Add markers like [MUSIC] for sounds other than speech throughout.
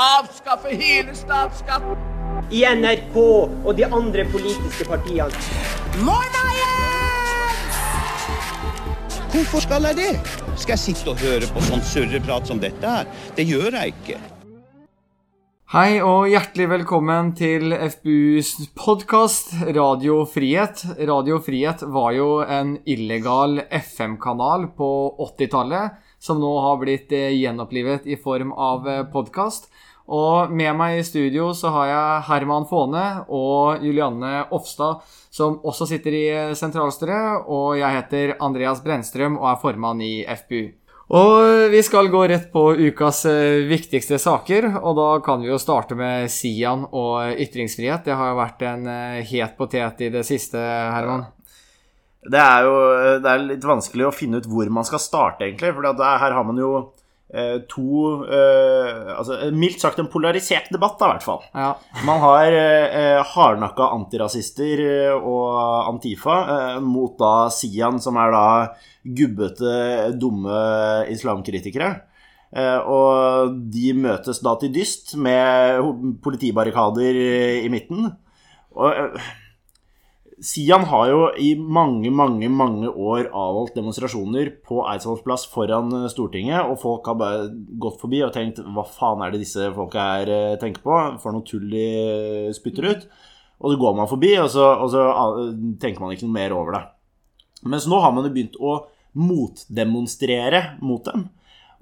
avskaffe hele statsskatten. I NRK og de andre politiske partiene. Hvorfor skal jeg det? Skal jeg sitte og høre på sånn surreprat som dette her? Det gjør jeg ikke. Hei og hjertelig velkommen til FBUs podkast Radio Frihet. Radio Frihet var jo en illegal FM-kanal på 80-tallet, som nå har blitt eh, gjenopplivet i form av podkast. Og med meg i studio så har jeg Herman Faane og Julianne Ofstad, som også sitter i sentralstyret. Og jeg heter Andreas Brennstrøm og er formann i FPU. Og vi skal gå rett på ukas eh, viktigste saker, og da kan vi jo starte med Sian og ytringsfrihet. Det har jo vært en eh, het potet i det siste, Herman. Det er jo det er litt vanskelig å finne ut hvor man skal starte, egentlig. For her har man jo eh, to eh, altså, Mildt sagt en polarisert debatt, da, i hvert fall. Ja. Man har eh, hardnakka antirasister eh, og Antifa eh, mot da Sian, som er da gubbete, dumme islamkritikere. Eh, og de møtes da til dyst med politibarrikader i midten. Og eh, Sian har jo i mange, mange mange år avholdt demonstrasjoner på Eidsvolls plass foran eh, Stortinget, og folk har bare gått forbi og tenkt hva faen er det disse folka her eh, tenker på? For noe tull de spytter ut. Og så går man forbi, og så, og så tenker man ikke noe mer over det. Mens nå har man jo begynt å motdemonstrere mot dem.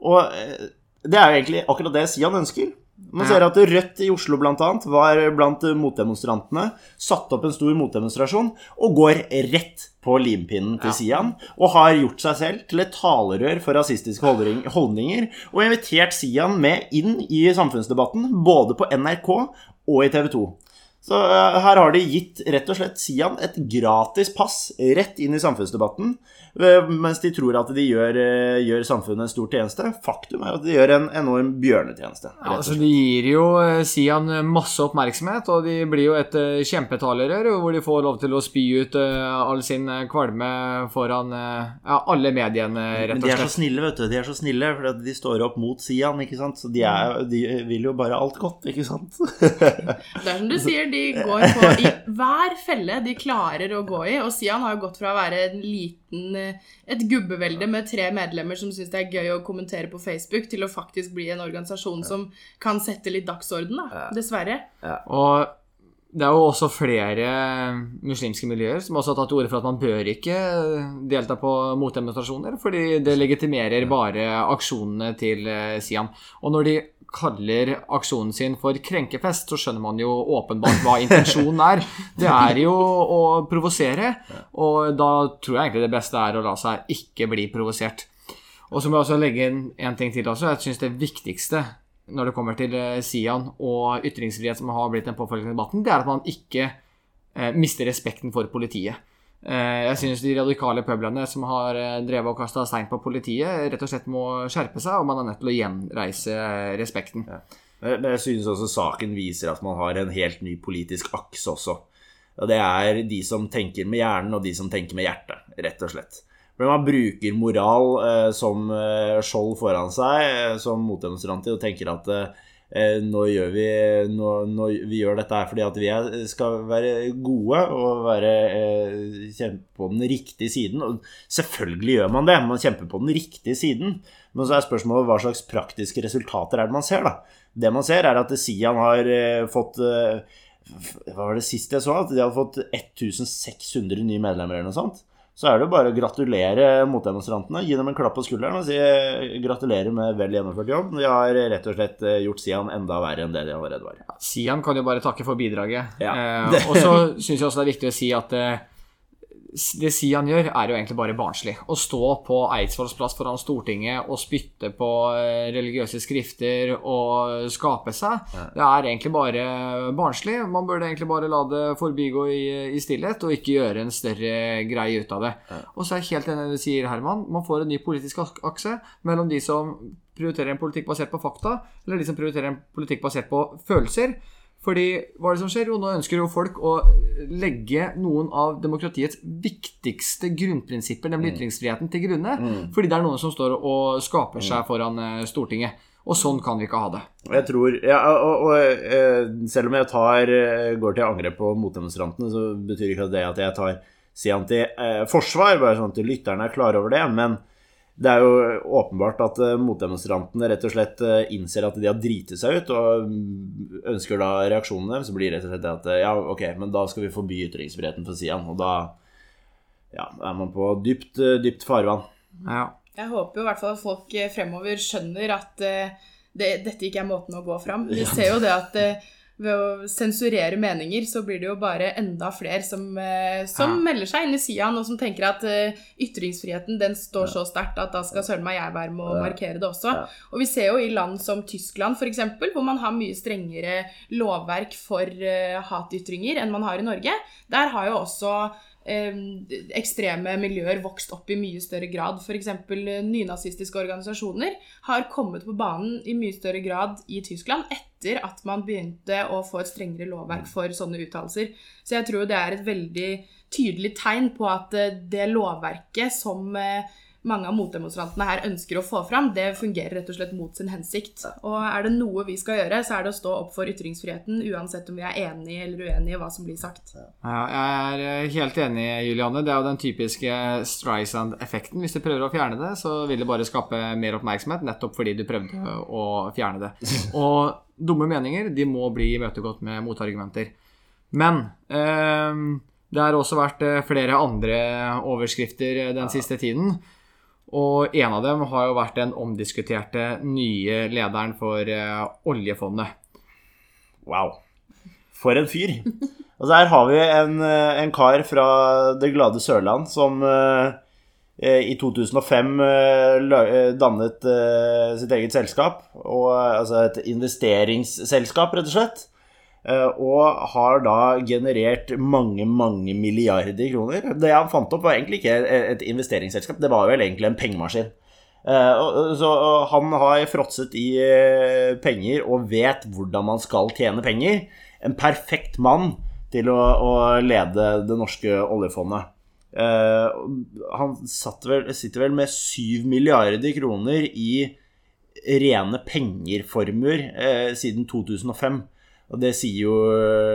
Og eh, det er jo egentlig akkurat det Sian ønsker. Man ser at Rødt i Oslo blant annet var blant motdemonstrantene. Satt opp en stor motdemonstrasjon og går rett på limpinnen til Sian. Og har gjort seg selv til et talerør for rasistiske holdninger. Og invitert Sian med inn i samfunnsdebatten, både på NRK og i TV 2. Så eh, her har de gitt rett og slett Sian et gratis pass rett inn i samfunnsdebatten, eh, mens de tror at de gjør, eh, gjør samfunnet en stor tjeneste. Faktum er at de gjør en enorm bjørnetjeneste. Ja, og Altså, de gir jo Sian masse oppmerksomhet, og de blir jo et kjempetalerør, hvor de får lov til å spy ut all sin kvalme foran ja, alle mediene, rett Men de er så snille, vet du. De er så snille, for at de står opp mot Sian, ikke sant. Så de, er, de vil jo bare alt godt, ikke sant. Det er som du [LAUGHS] sier, de går på i hver felle de klarer å gå i. Og Sian har jo gått fra å være en liten, eh, et gubbevelde med tre medlemmer som syns det er gøy å kommentere på Facebook, til å faktisk bli en organisasjon som kan sette litt dagsorden, da. Dessverre. Og det er jo også flere muslimske miljøer som også har tatt til orde for at man bør ikke delta på motdemonstrasjoner, fordi det legitimerer bare aksjonene til eh, Sian. Og når de kaller aksjonen sin for krenkefest, så skjønner man jo åpenbart hva intensjonen er. [LAUGHS] Det er jo å provosere, og da tror jeg egentlig det beste er å la seg ikke bli provosert. Og så må jeg også legge inn en ting til også. Jeg syns det viktigste når det kommer til eh, Sian og ytringsfrihet, som har blitt den påfølgende debatten, det er at man ikke eh, mister respekten for politiet. Eh, jeg synes de radikale pøblene som har drevet og kasta stein på politiet, rett og slett må skjerpe seg, og man er nødt til å gjenreise respekten. Ja. men jeg synes også saken viser at man har en helt ny politisk akse også. Og det er de som tenker med hjernen, og de som tenker med hjertet, rett og slett. For man bruker moral eh, som eh, skjold foran seg, eh, som motdemonstranter, og tenker at eh, nå gjør vi, nå, nå, vi gjør dette her fordi at vi er, skal være gode og være, eh, kjempe på den riktige siden. Og selvfølgelig gjør man det, man kjemper på den riktige siden. Men så er spørsmålet hva slags praktiske resultater er det man ser, da. Det man ser, er at Sian har eh, fått Hva var det sist jeg så? At de har fått 1600 nye medlemmer eller noe sånt. Så er det jo bare å gratulere motdemonstrantene, gi dem en klapp på skulderen og si gratulerer med vel gjennomført jobb. De har rett og slett eh, gjort Sian enda verre enn det de allerede var. Sian kan jo bare takke for bidraget. Ja. Eh, og så syns jeg også det er viktig å si at eh, det Sian gjør, er jo egentlig bare barnslig. Å stå på Eidsvolls plass foran Stortinget og spytte på eh, religiøse skrifter og skape seg, det er egentlig bare barnslig. Man burde egentlig bare la det forbigå i, i stillhet, og ikke gjøre en større greie ut av det. Og så er jeg helt enig i det sier, Herman. Man får en ny politisk ak- akse mellom de som prioriterer en politikk basert på fakta, eller de som prioriterer en politikk basert på følelser. Fordi hva er det som skjer? Jo, nå ønsker jo folk å legge noen av demokratiets viktigste grunnprinsipper, nemlig ytringsfriheten, til grunne. Fordi det er noen som står og skaper seg foran eh, Stortinget. Og sånn kan vi ikke ha det. Jeg tror ja, og, og, eh, Selv om jeg tar, eh, går til angrep på motdemonstrantene, så betyr ikke det at jeg tar si til eh, forsvar, bare sånn at lytterne er klar over det. Men det er jo åpenbart at eh, motdemonstrantene rett og slett eh, innser at de har driti seg ut, og mm, ønsker da reaksjonene deres. Så blir det rett og slett det at eh, ja, ok, men da skal vi forby ytringsfriheten for Sian. Og da ja, er man på dypt, dypt farvann. Ja. Jeg håper jo i hvert fall at folk fremover skjønner at det, dette ikke er måten å gå fram. Vi ser jo det at ved å sensurere meninger, så blir det jo bare enda flere som, eh, som Ja. melder seg inn i Sian, og som tenker at eh, ytringsfriheten den står så sterkt at da skal søren meg jeg være med å markere det også. Og vi ser jo i land som Tyskland f.eks., hvor man har mye strengere lovverk for eh, hatytringer enn man har i Norge. Der har jo også ekstreme miljøer vokst opp i mye større grad. F.eks. nynazistiske organisasjoner har kommet på banen i mye større grad i Tyskland etter at man begynte å få et strengere lovverk for sånne uttalelser. Så jeg tror det er et veldig tydelig tegn på at eh, det lovverket som eh, mange av motdemonstrantene her ønsker å få fram, det fungerer rett og slett mot sin hensikt. Og er det noe vi skal gjøre, så er det å stå opp for ytringsfriheten, uansett om vi er enige eller uenige i hva som blir sagt. Ja, jeg er eh, helt enig, Juliane. Det er jo den typiske Streisand-effekten. Hvis du prøver å fjerne det, så vil det bare skape mer oppmerksomhet, nettopp fordi du prøvde å fjerne det. [LAUGHS] Og dumme meninger de må bli imøtegått med motargumenter. Men eh, det har også vært eh, flere andre overskrifter eh, den siste tiden. Og en av dem har jo vært den omdiskuterte nye lederen for eh, oljefondet. Wow. For en fyr. Og så her har vi en, eh, en kar fra det glade Sørland som eh, i 2005 eh, eh, dannet eh, sitt eget selskap, og, altså et investeringsselskap, rett og slett. Eh, Og har da generert mange, mange milliarder kroner. Det han fant opp, var egentlig ikke et investeringsselskap, det var vel egentlig en pengemaskin. Eh, Så han har fråtset i eh, penger og vet hvordan man skal tjene penger. En perfekt mann til å, å lede det norske oljefondet. Han vel, sitter vel med 7 milliarder kroner i rene pengerformuer siden 2005. Og det sier jo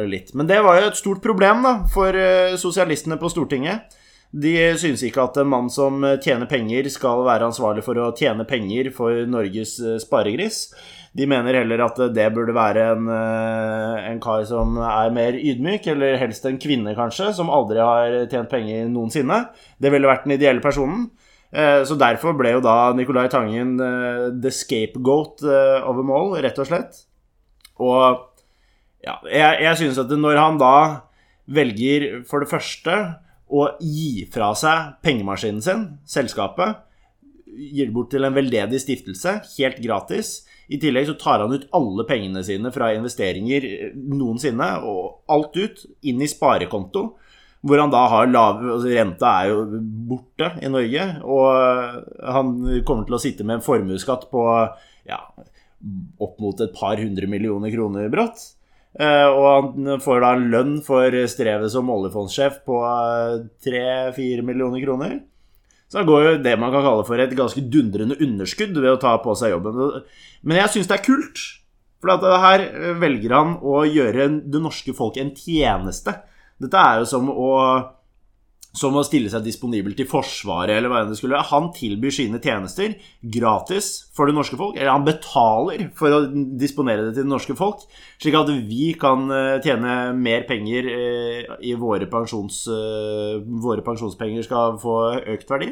litt. Men det var jo et stort problem da, for eh, sosialistene på Stortinget. De synes ikke at en mann som tjener penger, skal være ansvarlig for å tjene penger for Norges eh, sparegris. De mener heller at det burde være en, eh, en kar som er mer ydmyk, eller helst en kvinne, kanskje, som aldri har tjent penger noensinne. Det ville vært den ideelle personen. Eh, Så derfor ble jo da Nicolai Tangen eh, the scapegoat over all, rett og slett. Og ja, jeg, jeg synes at når han da velger for det første å gi fra seg pengemaskinen sin, selskapet, gir det bort til en veldedig stiftelse, helt gratis. I tillegg så tar han ut alle pengene sine fra investeringer eh, noensinne, og alt ut, inn i sparekonto. Hvor han da har lav altså Renta er jo borte i Norge, og han kommer til å sitte med en formuesskatt på ja, opp mot et par hundre millioner kroner brått. Eh, og han får da lønn for strevet som oljefondsjef på tre-fire millioner kroner. Så han går jo det man kan kalle for et ganske dundrende underskudd ved å ta på seg jobben. Men jeg syns det er kult. For her velger han å gjøre det norske folk en tjeneste. Dette er jo som å, som å stille seg disponibel til Forsvaret eller hva enn det skulle være. Han tilbyr sine tjenester gratis for det norske folk. Eller han betaler for å disponere det til det norske folk, slik at vi kan eh, tjene mer penger eh, i våre, pensjons, eh, våre pensjonspenger skal få økt verdi.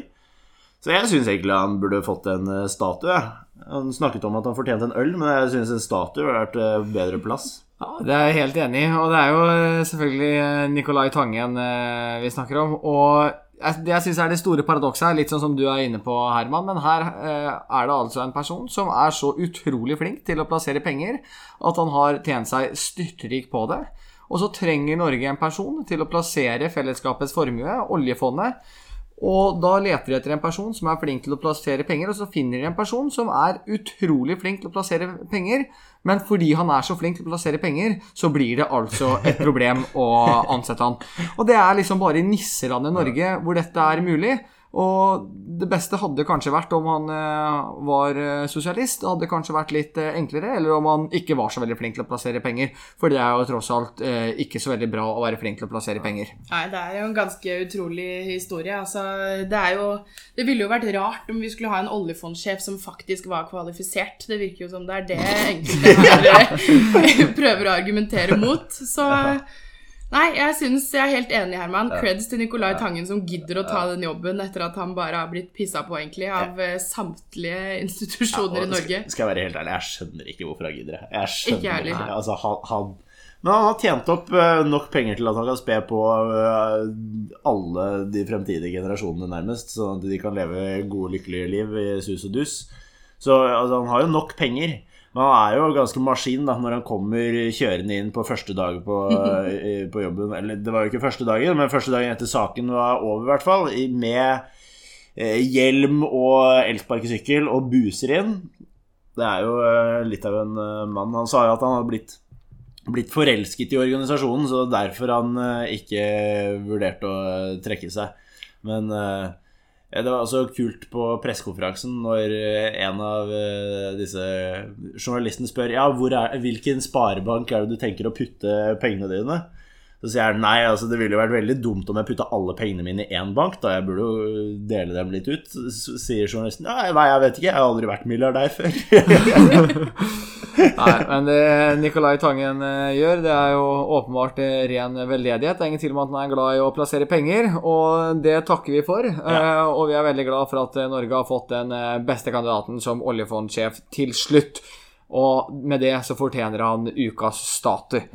Så jeg syns egentlig han burde fått en statue. Han snakket om at han fortjente en øl, men jeg syns en statue ville vært bedre plass. Ja, Det er jeg helt enig i, og det er jo eh, selvfølgelig eh, Nicolai Tangen eh, vi snakker om. Og det jeg syns er det store paradokset her, litt sånn som du er inne på, Herman, men her er det altså en person som er så utrolig flink til å plassere penger at han har tjent seg styrtrik på det. Og så trenger Norge en person til å plassere fellesskapets formue, oljefondet. Og da leter de etter en person som er flink til å plassere penger, og så finner de en person som er utrolig flink til å plassere penger, men fordi han er så flink til å plassere penger, så blir det altså et problem å ansette han. Og det er liksom bare i nisselandet Norge hvor dette er mulig. Og det beste hadde kanskje vært om han eh, var eh, sosialist. Det hadde kanskje vært litt eh, enklere, eller om han ikke var så veldig flink til å plassere penger. For det er jo tross alt ikke så veldig bra å være flink til å plassere penger. Nei, det er jo en ganske utrolig historie. Altså, det er jo Det ville jo vært rart om vi skulle ha en oljefondsjef som faktisk var kvalifisert. Det virker jo som det er det enkelte [LAUGHS] her prøver å argumentere mot. Så Nei, jeg synes jeg er helt enig, Herman. Creds til Nicolai Tangen som gidder å ta den jobben etter at han bare har blitt pissa på, egentlig, av eh, samtlige institusjoner i Norge. Skal, skal jeg være helt ærlig, jeg skjønner ikke hvorfor han gidder det. Jeg skjønner Ikke ærlig. ikke. Altså, han, han, men han har tjent opp eh, nok penger til at han kan spe på eh, alle de fremtidige generasjonene, nærmest, sånn at de kan leve gode, lykkelige liv i sus og dus. Så altså, han har jo nok penger. Men han er jo ganske maskin da, når han kommer kjørende inn på første dag på, [LAUGHS] eh, på jobben. Eller det var jo ikke første dagen, men første dagen etter saken var over, i hvert fall. Med eh, hjelm og elsparkesykkel og buser inn. Det er jo eh, litt av en mann. Han sa jo at han hadde blitt, blitt forelsket i organisasjonen, så derfor han ikke vurderte å trekke seg. Men det var også kult på pressekonferansen når eh, en av eh, disse journalistene spør Ja, er, hvilken sparebank er det du tenker å putte pengene dine? Så sier han nei, altså det ville jo vært veldig dumt om jeg putta alle pengene mine i én bank. Da jeg burde jo dele dem litt ut. Så sier journalisten nei, nei, jeg vet ikke, jeg har aldri vært milliardær før. Nei, men det Nicolai Tangen eh, gjør, det er jo åpenbart eh, ren veldedighet. Det er ingen tvil om at han er glad i å plassere penger, og det takker vi for. Ja. Og vi er veldig glad for at eh, Norge har fått den eh, beste kandidaten som oljefondsjef til slutt. Og med det så fortjener han ukas statue.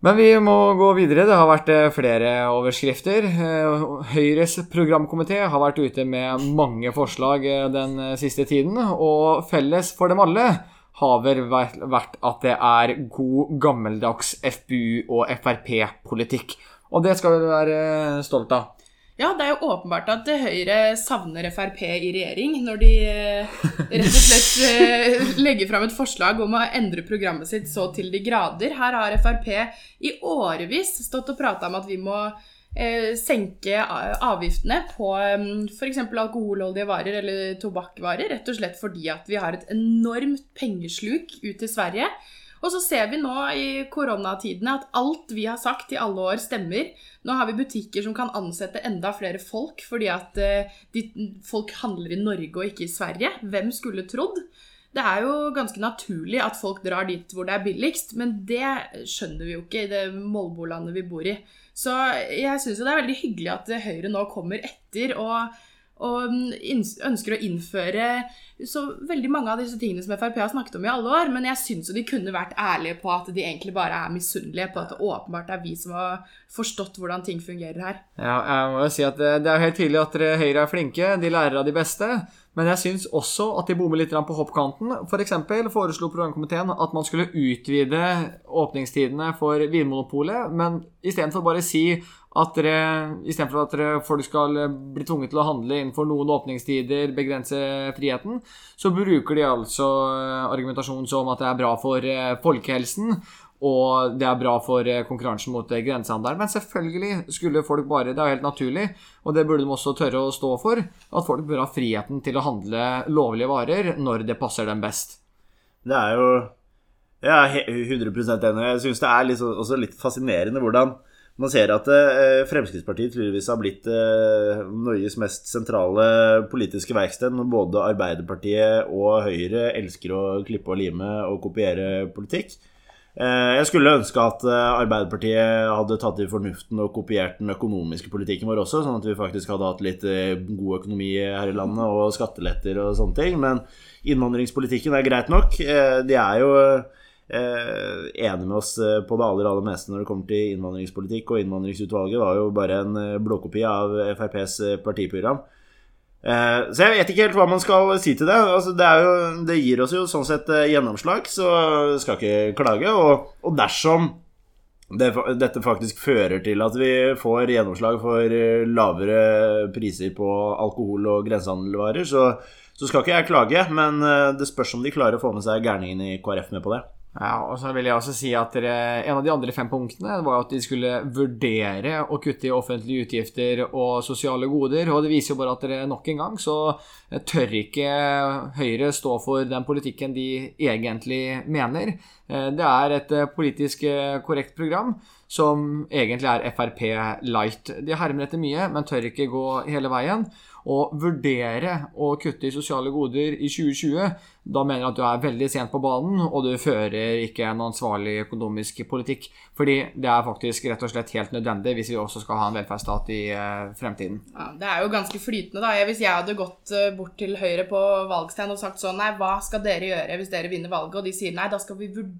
Men vi må gå videre. Det har vært eh, flere overskrifter. Eh, Høyres programkomité har vært ute med mange forslag eh, den siste tiden, og felles for dem alle har vel vært at det er god, gammeldags FBU- og Frp-politikk. Og det skal vi være stolt av. Ja, det er jo åpenbart at Høyre savner Frp i regjering når de eh, rett og slett eh, legger fram et forslag om å endre programmet sitt så til de grader. Her har Frp i årevis stått og prata om at vi må eh, senke avgiftene på f.eks. alkoholholdige varer eller tobakkvarer, rett og slett fordi at vi har et enormt pengesluk ut til Sverige. Og så ser vi nå i koronatidene at alt vi har sagt i alle år, stemmer. Nå har vi butikker som kan ansette enda flere folk fordi at eh, de, folk handler i Norge og ikke i Sverige. Hvem skulle trodd? Det er jo ganske naturlig at folk drar dit hvor det er billigst, men det skjønner vi jo ikke i det Molbolandet vi bor i. Så jeg syns jo det er veldig hyggelig at Høyre nå kommer etter og, og ønsker å innføre så veldig mange av disse tingene som Frp har snakket om i alle år, men jeg syns jo de kunne vært ærlige på at de egentlig bare er misunnelige på at det åpenbart er vi som har forstått hvordan ting fungerer her. Ja, jeg må jo si at det, det er helt tydelig at Høyre er flinke, de lærer av de beste. Men jeg syns også at de bommer litt på hoppkanten. F.eks. foreslo programkomiteen at man skulle utvide åpningstidene for Vinmonopolet, men istedenfor bare si at dere, istedenfor at dere, folk skal bli tvunget til å handle innenfor noen åpningstider, begrense friheten, så bruker de altså eh, argumentasjon som at det er bra for eh, folkehelsen, og det er bra for eh, konkurransen mot eh, grensehandelen. Men selvfølgelig skulle folk bare Det er jo helt naturlig, og det burde de også tørre å stå for, at folk bør ha friheten til å handle lovlige varer når det passer dem best. Det er jo Jeg er he- 100 enig. Jeg syns det er litt, også litt fascinerende hvordan man ser at eh, Fremskrittspartiet tydeligvis har blitt Norges mest sentrale politiske verksted når både Arbeiderpartiet og Høyre elsker å klippe og lime og kopiere politikk. Eh, Jeg skulle ønske at eh, Arbeiderpartiet hadde tatt i fornuften og kopiert den økonomiske politikken vår også, sånn at vi faktisk hadde hatt litt eh, god økonomi her i landet og skatteletter og sånne ting. Men innvandringspolitikken er greit nok. De er jo enige med oss på det aller, aller meste når det kommer til innvandringspolitikk, og innvandringsutvalget var jo bare en blåkopi av FrPs partiprogram. Eh, Så jeg vet ikke helt hva man skal si til det. Altså, det, jo, det gir oss jo sånn sett eh, gjennomslag, så skal ikke klage. Og, og dersom det, dette faktisk fører til at vi får gjennomslag for eh, lavere priser på alkohol og grensehandelvarer, så, så skal ikke jeg klage. Men det spørs om de klarer å få med seg gærningene i KrF med på det. Ja, og så vil jeg også si at dere, En av de andre fem punktene var at de skulle vurdere å kutte i offentlige utgifter og sosiale goder. Og det viser jo bare at dere nok en gang så tør ikke Høyre stå for den politikken de egentlig mener. Eh, Det er et eh, politisk eh, korrekt program som egentlig er Frp light. De hermer etter mye, men tør ikke gå hele veien. Å vurdere å kutte i sosiale goder i 2020, da mener jeg at du er veldig sent på banen, og du fører ikke en ansvarlig økonomisk politikk. Fordi det er faktisk rett og slett helt nødvendig hvis vi også skal ha en velferdsstat i fremtiden. Ja, det er jo ganske flytende, da. Hvis jeg hadde gått bort til Høyre på valgstein og sagt sånn Nei, hva skal dere gjøre hvis dere vinner valget? Og de sier nei, da skal vi vurdere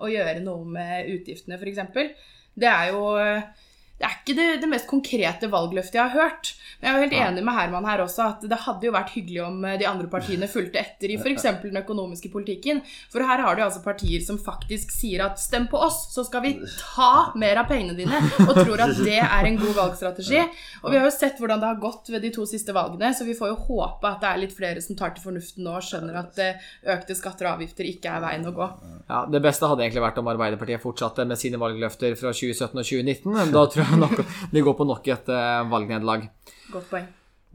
å gjøre noe med utgiftene, f.eks. Det er jo eh, det er ikke det, det mest konkrete valgløftet jeg har hørt. Men jeg er helt enig med Herman her også, at det hadde jo vært hyggelig om eh, de andre partiene fulgte etter i f.eks. den økonomiske politikken. For her har du altså partier som faktisk sier at stem på oss, så skal vi ta mer av pengene dine. Og tror at det er en god valgstrategi. Og vi har jo sett hvordan det har gått ved de to siste valgene, så vi får jo håpe at det er litt flere som tar til fornuften nå og skjønner at eh, økte skatter og avgifter ikke er veien å gå. Ja, Det beste hadde egentlig vært om Arbeiderpartiet fortsatte med sine valgløfter fra 2017 og 2019. Da tror jeg [LAUGHS] nok de går på nok et eh, valgnederlag. Godt poeng.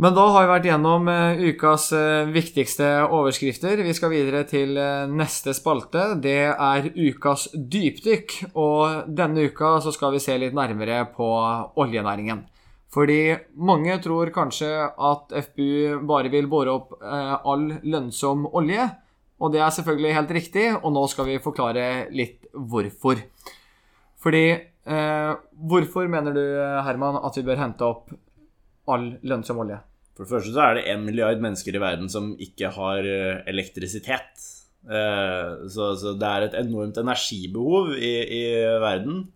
Men da har vi vært gjennom eh, ukas eh, viktigste overskrifter. Vi skal videre til neste spalte. Det er ukas dypdykk. Og denne uka så skal vi se litt nærmere på oljenæringen. Fordi mange tror kanskje at FBU bare vil bore opp all lønnsom olje. Og det er selvfølgelig helt riktig, og nå skal vi forklare litt hvorfor. Fordi eh, Hvorfor mener du, Herman, at vi bør hente opp all lønnsom olje? For det første så er det en milliard mennesker i verden som ikke har eh, elektrisitet. Eh, Så, så det er et enormt energibehov i, i verden.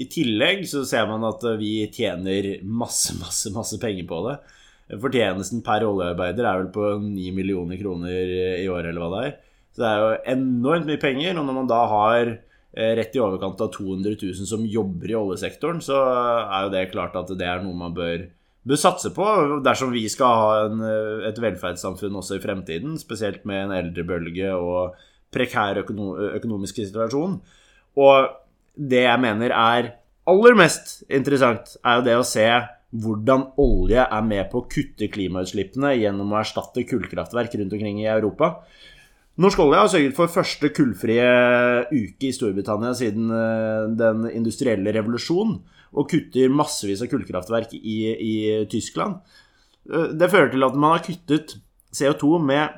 I tillegg så ser man at vi tjener masse, masse, masse penger på det. Fortjenesten per oljearbeider er vel på 9 millioner kroner i året, eller hva det er. Så det er jo enormt mye penger. Og når man da har eh, rett i overkant av 200 000 som jobber i oljesektoren, så er jo det klart at det er noe man bør, bør satse på dersom vi skal ha en, eh, et velferdssamfunn også i fremtiden, spesielt med en eldrebølge og prekær økono økonomisk situasjon. Og det jeg mener er aller mest interessant, er jo det å se hvordan olje er med på å kutte klimautslippene gjennom å erstatte kullkraftverk rundt omkring i Europa. Norsk olje har sørget for første kullfrie uke i Storbritannia siden eh, den industrielle revolusjonen, og kutter massevis av kullkraftverk i, i Tyskland. Eh, Det fører til at man har kuttet CO2 med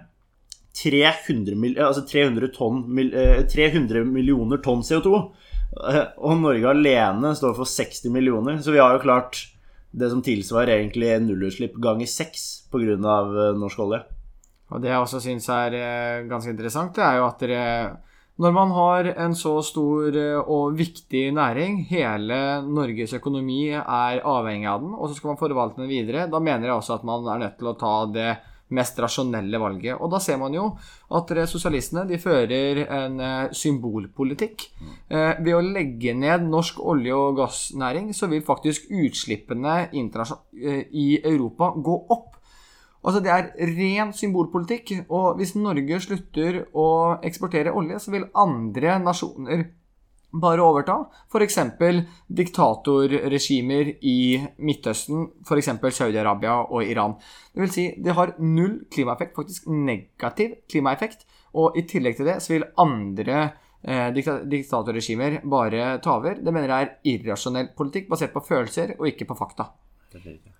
300, mil, altså 300, ton, eh, 300 millioner tonn CO2. Eh, Og Norge alene står for 60 millioner, så vi har jo klart det som tilsvarer egentlig nullutslipp ganger seks pga. norsk olje. Og det jeg også syns er eh, ganske interessant, det er jo at dere Når man har en så stor eh, og viktig næring, hele Norges økonomi er avhengig av den, og så skal man forvalte den videre, da mener jeg også at man er nødt til å ta det mest rasjonelle valget. Og da ser man jo at sosialistene de fører en eh, symbolpolitikk. Ved å legge ned norsk olje- og gassnæring, så vil faktisk utslippene i Europa gå opp. Altså Det er ren symbolpolitikk. Og hvis Norge slutter å eksportere olje, så vil andre nasjoner bare overta. F.eks. diktatorregimer i Midtøsten, f.eks. Saudi-Arabia og Iran. Det vil si, det har null klimaeffekt, faktisk negativ klimaeffekt. Og i tillegg til det så vil andre eh, diktatorregimer bare ta over. Det mener jeg er irrasjonell politikk basert på følelser og ikke på fakta.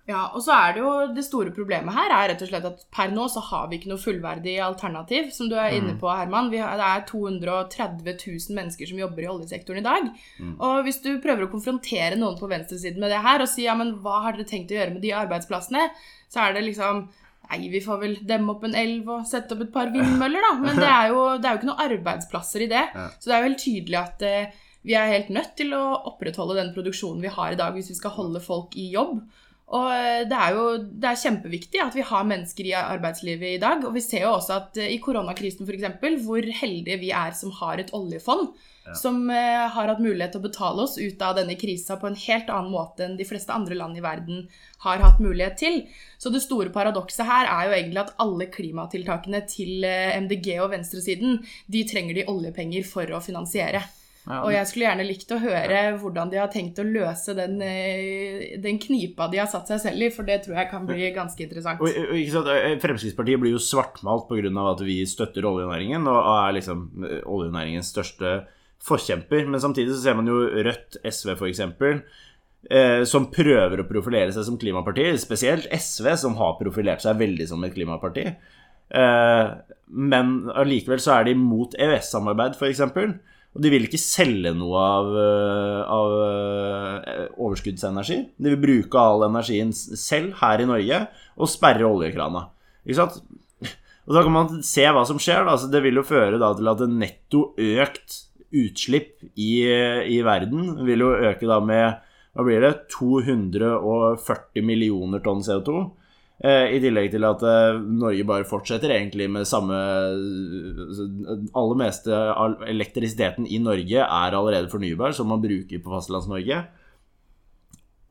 Ja, og så er det jo det store problemet her er rett og slett at per nå så har vi ikke noe fullverdig alternativ, som du er inne på, Herman. Vi har, det er 230 000 mennesker som jobber i oljesektoren i dag. Og hvis du prøver å konfrontere noen på venstresiden med det her og si ja, men hva har dere tenkt å gjøre med de arbeidsplassene, så er det liksom Nei, vi får vel demme opp en elv og sette opp et par vindmøller, da. Men det er jo, det er jo ikke noen arbeidsplasser i det. Så det er jo helt tydelig at eh, vi er helt nødt til å opprettholde den produksjonen vi har i dag hvis vi skal holde folk i jobb. Og eh, det er jo det er kjempeviktig at vi har mennesker i arbeidslivet i dag. Og vi ser jo også at eh, i koronakrisen f.eks., hvor heldige vi er som har et oljefond, som eh, har hatt mulighet til å betale oss ut av denne krisa på en helt annen måte enn de fleste andre land i verden har hatt mulighet til. Så det store paradokset her er jo egentlig at alle klimatiltakene til MDG og venstresiden, de trenger de oljepenger for å finansiere. Ja. Og jeg skulle gjerne likt å høre hvordan de har tenkt å løse den, eh, den knipa de har satt seg selv i, for det tror jeg kan bli ganske interessant. Og, og, ikke sant, eh, Fremskrittspartiet blir jo svartmalt pga. at vi støtter oljenæringen og er liksom eh, oljenæringens største forkjemper. Men samtidig så ser man jo Rødt, SV f.eks., eh, som prøver å profilere seg som klimaparti. Spesielt SV, som har profilert seg veldig som et klimaparti. Eh, men allikevel så er de mot EØS-samarbeid, f.eks. Og de vil ikke selge noe av, eh, av eh, overskuddsenergi. De vil bruke all energien selv her i Norge og sperre oljekrana. Ikke sant? [LAUGHS] Og da kan man se hva som skjer. Altså, det vil jo føre da, til at netto økt utslipp i, i verden vil jo øke da med hva blir det, 240 millioner tonn CO2. Eh, I tillegg til at eh, Norge bare fortsetter egentlig med samme altså, Aller meste av elektrisiteten i Norge er allerede fornybar, som man bruker på Fastlands-Norge.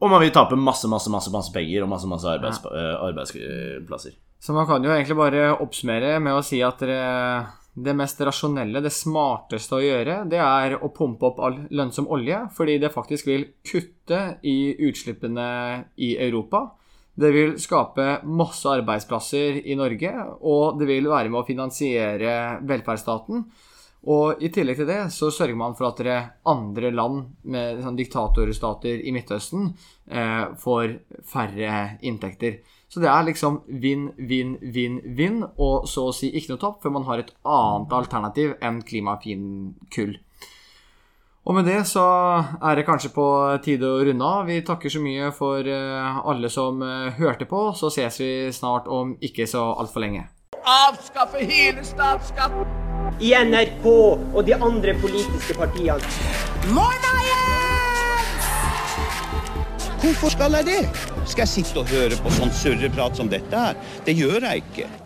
Og man vil tape masse, masse, masse, masse penger og masse, masse arbeids, ja. arbeidsplasser. Så man kan jo egentlig bare oppsummere med å si at dere, det mest rasjonelle, det smarteste å gjøre, det er å pumpe opp all lønnsom olje, fordi det faktisk vil kutte i utslippene i Europa. Det vil skape masse arbeidsplasser i Norge, og det vil være med å finansiere velferdsstaten. Og i tillegg til det så sørger man for at dere andre land med sånn diktatorstater i Midtøsten eh, får færre inntekter. Så det er liksom vinn, vinn, vinn, vinn, og så å si ikke noe topp før man har et annet alternativ enn klimafin kull. Og med det så er det kanskje på tide å runde av. Vi takker så mye for eh, alle som eh, hørte på. Så ses vi snart om ikke så altfor lenge. Avskaffe hele statsskatten. I NRK og de andre politiske partiene. Hvorfor skal jeg det? Skal jeg sitte og høre på sånn surreprat som dette her? Det gjør jeg ikke.